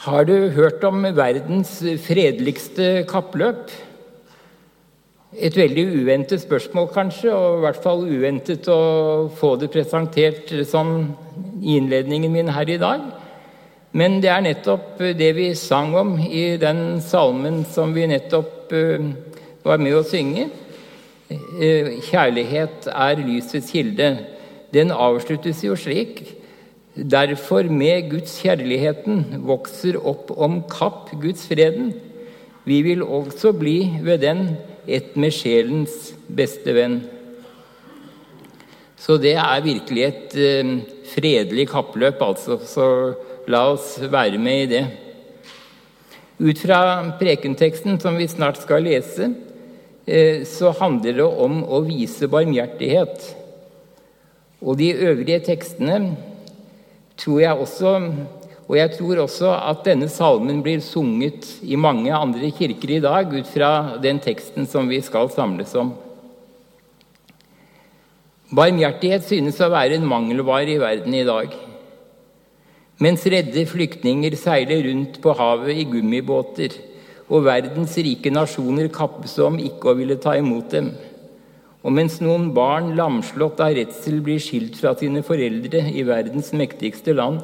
Har du hørt om verdens fredeligste kappløp? Et veldig uventet spørsmål, kanskje, og i hvert fall uventet å få det presentert sånn i innledningen min her i dag. Men det er nettopp det vi sang om i den salmen som vi nettopp eh, var med å synge. Eh, kjærlighet er lysets kilde. Den avsluttes jo slik Derfor med Guds kjærligheten vokser opp om kapp Guds freden. Vi vil også bli ved den et med sjelens beste venn. Så det er virkelig et eh, fredelig kappløp, altså. Så la oss være med i det. Ut fra prekenteksten som vi snart skal lese, eh, så handler det om å vise barmhjertighet. Og de øvrige tekstene tror jeg også og jeg tror også at denne salmen blir sunget i mange andre kirker i dag ut fra den teksten som vi skal samles om. Barmhjertighet synes å være en mangelvare i verden i dag. Mens redde flyktninger seiler rundt på havet i gummibåter, og verdens rike nasjoner kappes om ikke å ville ta imot dem. Og mens noen barn lamslått av redsel blir skilt fra sine foreldre i verdens mektigste land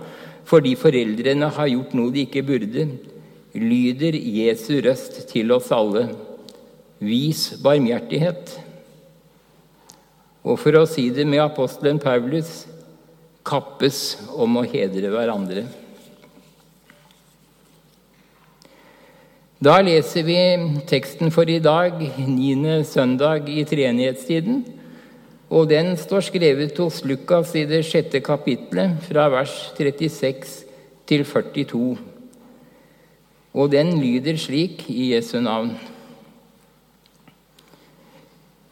fordi foreldrene har gjort noe de ikke burde, lyder Jesu røst til oss alle. Vis barmhjertighet. Og for å si det med apostelen Paulus kappes om å hedre hverandre. Da leser vi teksten for i dag, niende søndag i treenighetstiden. Og den står skrevet hos Lukas i det sjette kapitlet, fra vers 36 til 42. Og den lyder slik i Jesu navn.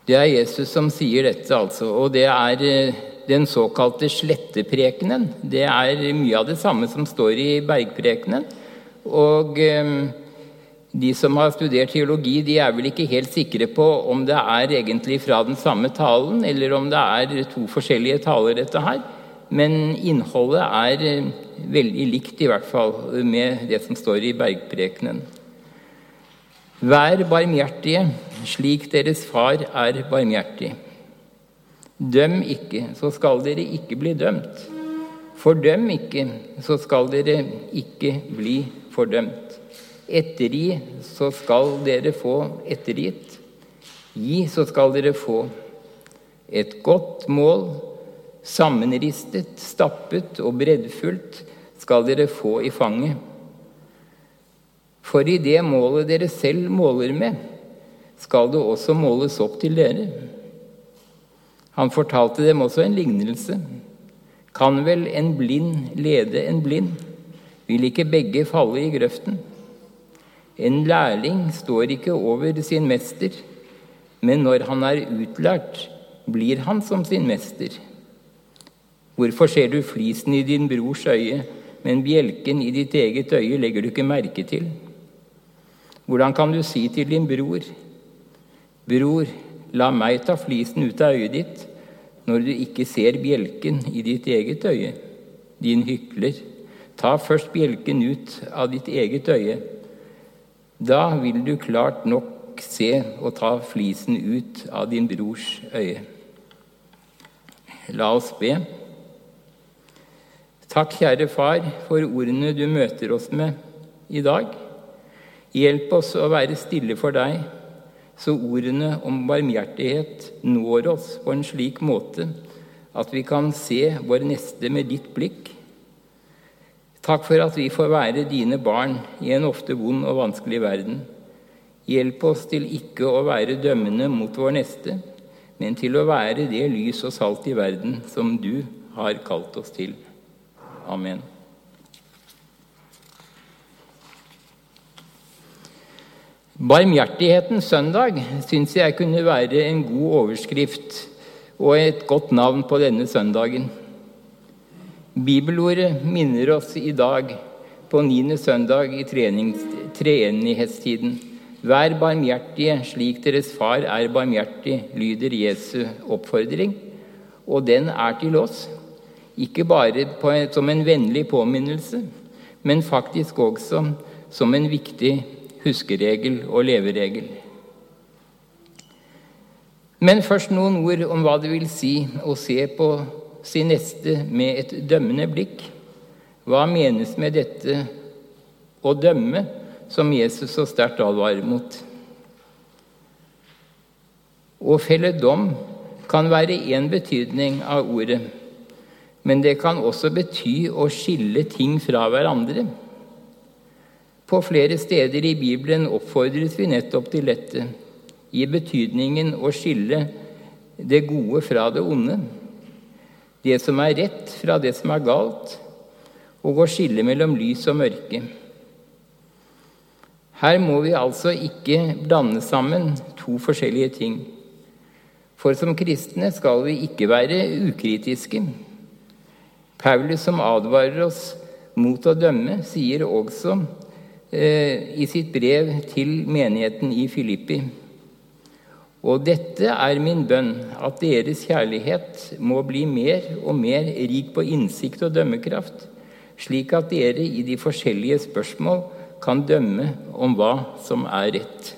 Det er Jesus som sier dette, altså. Og det er eh, den såkalte sletteprekenen. Det er mye av det samme som står i bergprekenen. Og eh, de som har studert teologi, de er vel ikke helt sikre på om det er egentlig fra den samme talen, eller om det er to forskjellige taler, dette her. Men innholdet er eh, veldig likt, i hvert fall, med det som står i bergprekenen. Vær barmhjertige, slik deres far er barmhjertig. Døm ikke, så skal dere ikke bli dømt. Fordøm ikke, så skal dere ikke bli fordømt. Ettergi, så skal dere få ettergitt. Gi, så skal dere få. Et godt mål, sammenristet, stappet og breddfullt, skal dere få i fanget. For i det målet dere selv måler med, skal det også måles opp til dere. Han fortalte dem også en lignelse. Kan vel en blind lede en blind? Vil ikke begge falle i grøften? En lærling står ikke over sin mester, men når han er utlært, blir han som sin mester. Hvorfor ser du flisen i din brors øye, men bjelken i ditt eget øye legger du ikke merke til? Hvordan kan du si til din bror, Bror, la meg ta flisen ut av øyet ditt, når du ikke ser bjelken i ditt eget øye? Din hykler, ta først bjelken ut av ditt eget øye da vil du klart nok se og ta flisen ut av din brors øye. La oss be. Takk, kjære Far, for ordene du møter oss med i dag. Hjelp oss å være stille for deg, så ordene om barmhjertighet når oss på en slik måte at vi kan se vår neste med ditt blikk Takk for at vi får være dine barn i en ofte vond og vanskelig verden. Hjelp oss til ikke å være dømmende mot vår neste, men til å være det lys og salt i verden som du har kalt oss til. Amen. Barmhjertighetens søndag syns jeg kunne være en god overskrift og et godt navn på denne søndagen. Bibelordet minner oss i dag, på niende søndag i treenighetstiden. Vær barmhjertige slik deres far er barmhjertig, lyder Jesu oppfordring. Og den er til oss, ikke bare på, som en vennlig påminnelse, men faktisk også som en viktig huskeregel og leveregel. Men først noen ord om hva det vil si å se på sin neste med et dømmende blikk. Hva menes med dette å dømme, som Jesus så sterkt advarer mot? Å felle dom kan være én betydning av ordet, men det kan også bety å skille ting fra hverandre. På flere steder i Bibelen oppfordres vi nettopp til dette, i betydningen å skille det gode fra det onde, det som er rett fra det som er galt, og å skille mellom lys og mørke. Her må vi altså ikke blande sammen to forskjellige ting. For som kristne skal vi ikke være ukritiske. Paulus, som advarer oss mot å dømme, sier også eh, i sitt brev til menigheten i Filippi og dette er min bønn, at deres kjærlighet må bli mer og mer rik på innsikt og dømmekraft, slik at dere i de forskjellige spørsmål kan dømme om hva som er rett.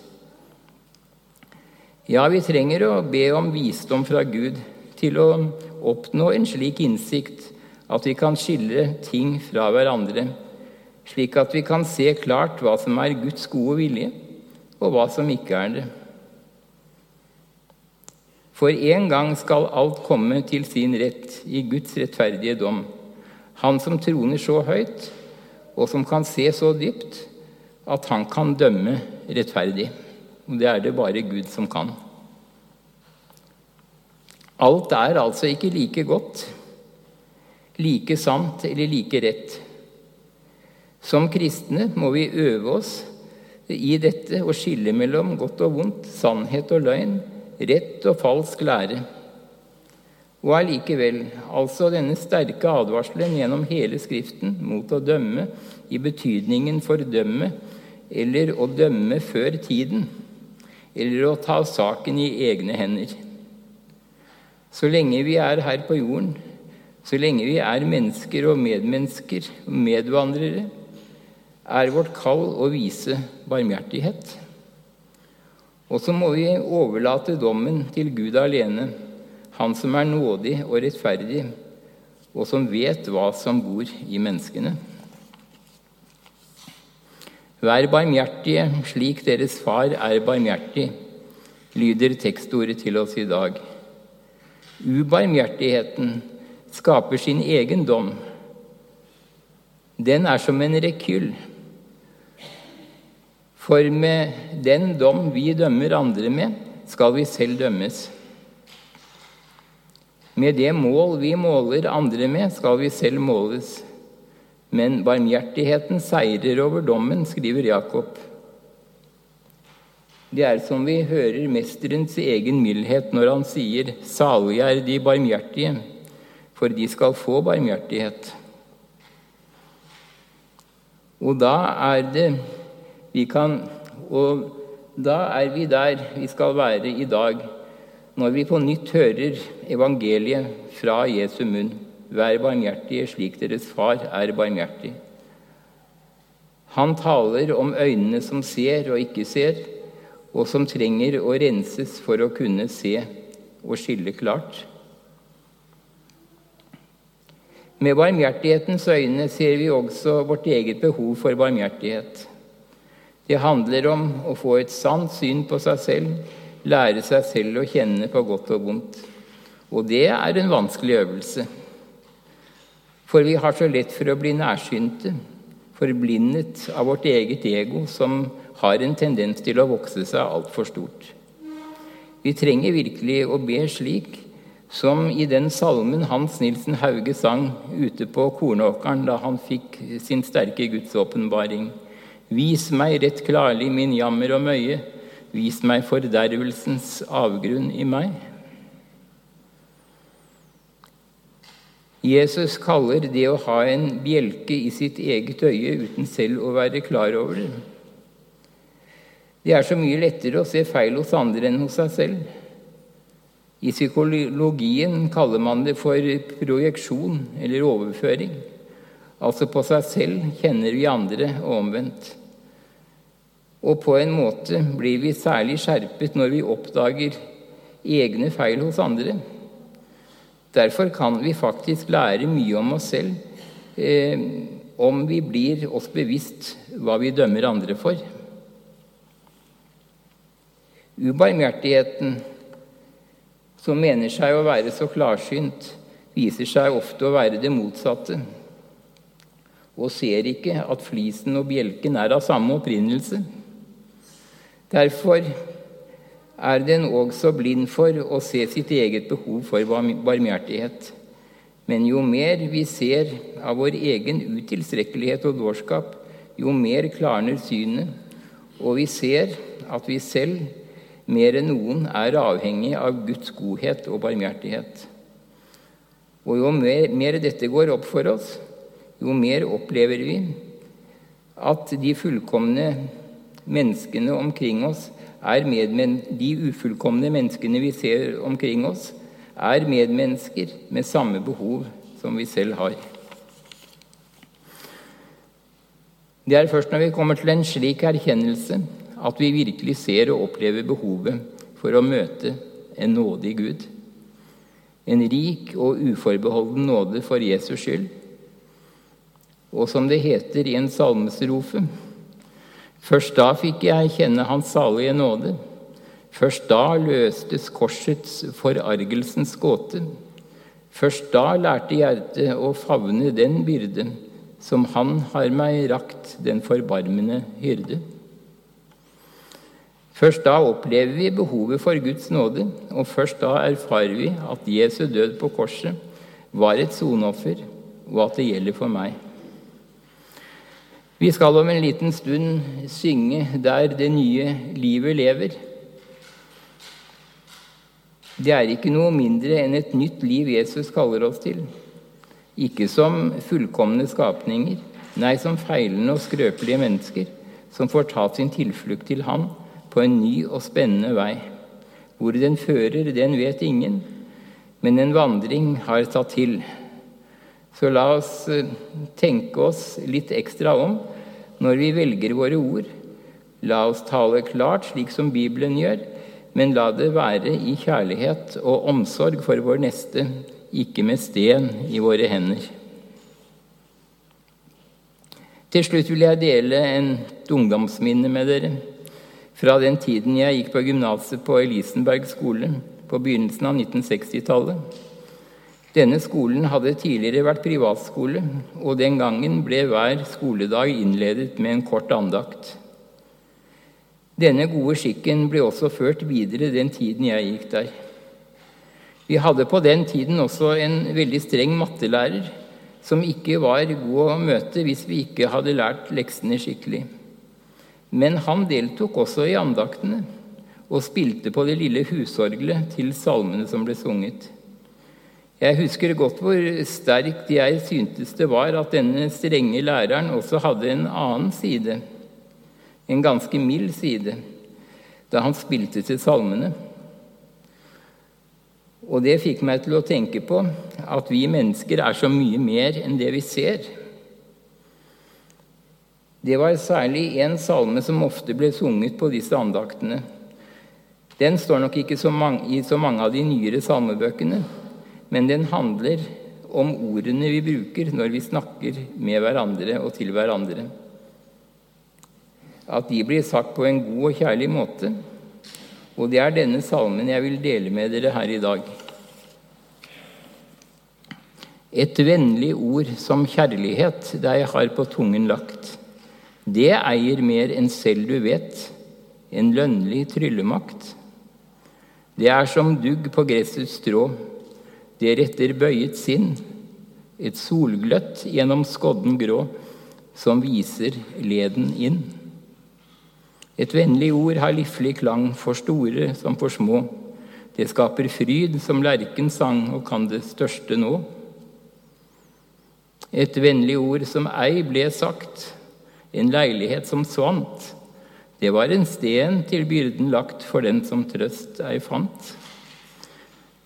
Ja, vi trenger å be om visdom fra Gud til å oppnå en slik innsikt at vi kan skille ting fra hverandre, slik at vi kan se klart hva som er Guds gode vilje, og hva som ikke er det. For en gang skal alt komme til sin rett i Guds rettferdige dom. Han som troner så høyt, og som kan se så dypt, at han kan dømme rettferdig. Og det er det bare Gud som kan. Alt er altså ikke like godt, like sant eller like rett. Som kristne må vi øve oss i dette å skille mellom godt og vondt, sannhet og løgn, rett og falsk lære. Og allikevel, altså denne sterke advarselen gjennom hele Skriften mot å dømme i betydningen fordømme eller å dømme før tiden, eller å ta saken i egne hender. Så lenge vi er her på jorden, så lenge vi er mennesker og medmennesker og medvandrere, er vårt kall å vise barmhjertighet. Og så må vi overlate dommen til Gud alene, Han som er nådig og rettferdig, og som vet hva som bor i menneskene. Vær barmhjertige slik deres far er barmhjertig, lyder tekstordet til oss i dag. Ubarmhjertigheten skaper sin egen dom. Den er som en rekyll. For med den dom vi dømmer andre med, skal vi selv dømmes. Med det mål vi måler andre med, skal vi selv måles. Men barmhjertigheten seirer over dommen, skriver Jakob. Det er som vi hører mesterens egen mildhet når han sier 'Salige er de barmhjertige, for de skal få barmhjertighet'. Og da er det vi kan Og da er vi der vi skal være i dag, når vi på nytt hører evangeliet fra Jesu munn. Vær barmhjertige slik deres far er barmhjertig. Han taler om øynene som ser og ikke ser, og som trenger å renses for å kunne se og skille klart. Med barmhjertighetens øyne ser vi også vårt eget behov for barmhjertighet. Det handler om å få et sant syn på seg selv, lære seg selv å kjenne på godt og vondt. Og det er en vanskelig øvelse. For vi har så lett for å bli nærsynte, forblindet av vårt eget ego, som har en tendens til å vokse seg altfor stort. Vi trenger virkelig å be slik som i den salmen Hans Nilsen Hauge sang ute på kornåkeren da han fikk sin sterke gudsåpenbaring. Vis meg rett klarlig min jammer og møye, vis meg fordervelsens avgrunn i meg. Jesus kaller det å ha en bjelke i sitt eget øye uten selv å være klar over det. Det er så mye lettere å se feil hos andre enn hos seg selv. I psykologien kaller man det for projeksjon eller overføring. Altså på seg selv kjenner vi andre, og omvendt. Og på en måte blir vi særlig skjerpet når vi oppdager egne feil hos andre. Derfor kan vi faktisk lære mye om oss selv eh, om vi blir oss bevisst hva vi dømmer andre for. Ubarmhjertigheten, som mener seg å være så klarsynt, viser seg ofte å være det motsatte og ser ikke at flisen og bjelken er av samme opprinnelse. Derfor er den også blind for å se sitt eget behov for barmhjertighet. Men jo mer vi ser av vår egen utilstrekkelighet og dårskap, jo mer klarner synet, og vi ser at vi selv mer enn noen er avhengig av Guds godhet og barmhjertighet. Og jo mer, mer dette går opp for oss, jo mer opplever vi at de fullkomne menneskene omkring oss er medmen de ufullkomne menneskene vi ser omkring oss, er medmennesker med samme behov som vi selv har. Det er først når vi kommer til en slik erkjennelse, at vi virkelig ser og opplever behovet for å møte en nådig Gud. En rik og uforbeholden nåde for Jesus skyld og som det heter i en salmestrofe Først da fikk jeg kjenne Hans salige nåde. Først da løstes korsets forargelsens gåte. Først da lærte hjertet å favne den byrde som Han har meg rakt, den forbarmende hyrde. Først da opplever vi behovet for Guds nåde, og først da erfarer vi at Jesu død på korset var et soneoffer, og at det gjelder for meg. Vi skal om en liten stund synge 'Der det nye livet lever'. Det er ikke noe mindre enn et nytt liv Jesus kaller oss til. Ikke som fullkomne skapninger, nei, som feilende og skrøpelige mennesker som får ta sin tilflukt til Han på en ny og spennende vei. Hvor den fører, den vet ingen, men en vandring har tatt til. Så la oss eh, tenke oss litt ekstra om når vi velger våre ord. La oss tale klart, slik som Bibelen gjør, men la det være i kjærlighet og omsorg for vår neste, ikke med sten i våre hender. Til slutt vil jeg dele en ungdomsminne med dere fra den tiden jeg gikk på gymnaset på Elisenberg skole på begynnelsen av 1960-tallet. Denne skolen hadde tidligere vært privatskole, og den gangen ble hver skoledag innledet med en kort andakt. Denne gode skikken ble også ført videre den tiden jeg gikk der. Vi hadde på den tiden også en veldig streng mattelærer, som ikke var god å møte hvis vi ikke hadde lært leksene skikkelig. Men han deltok også i andaktene og spilte på det lille husorgelet til salmene som ble sunget. Jeg husker godt hvor sterkt jeg syntes det var at denne strenge læreren også hadde en annen side, en ganske mild side, da han spilte til salmene. Og det fikk meg til å tenke på at vi mennesker er så mye mer enn det vi ser. Det var særlig én salme som ofte ble sunget på disse andaktene. Den står nok ikke så mange, i så mange av de nyere salmebøkene, men den handler om ordene vi bruker når vi snakker med hverandre og til hverandre. At de blir sagt på en god og kjærlig måte. Og det er denne salmen jeg vil dele med dere her i dag. Et vennlig ord som kjærlighet deg har på tungen lagt. Det eier mer enn selv du vet, en lønnlig tryllemakt. Det er som dugg på gressets strå, det retter bøyet sinn, et solgløtt gjennom skodden grå, som viser leden inn. Et vennlig ord har liflig klang, for store som for små. Det skaper fryd som lerken sang, og kan det største nå. Et vennlig ord som ei ble sagt, en leilighet som svant. Det var en sten til byrden lagt for den som trøst ei fant.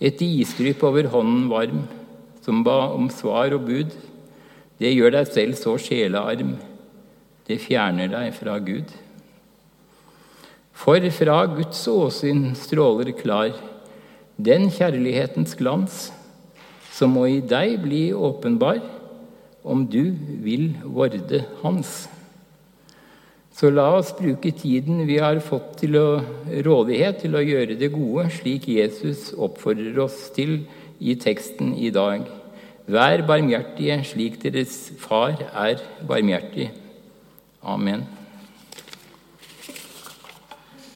Et isdrypp over hånden varm, som ba om svar og bud. Det gjør deg selv så sjelearm. Det fjerner deg fra Gud. For fra Guds åsyn stråler klar den kjærlighetens glans som må i deg bli åpenbar om du vil vorde hans. Så la oss bruke tiden vi har fått til å, rådighet til å gjøre det gode, slik Jesus oppfordrer oss til i teksten i dag. Vær barmhjertige slik deres far er barmhjertig. Amen.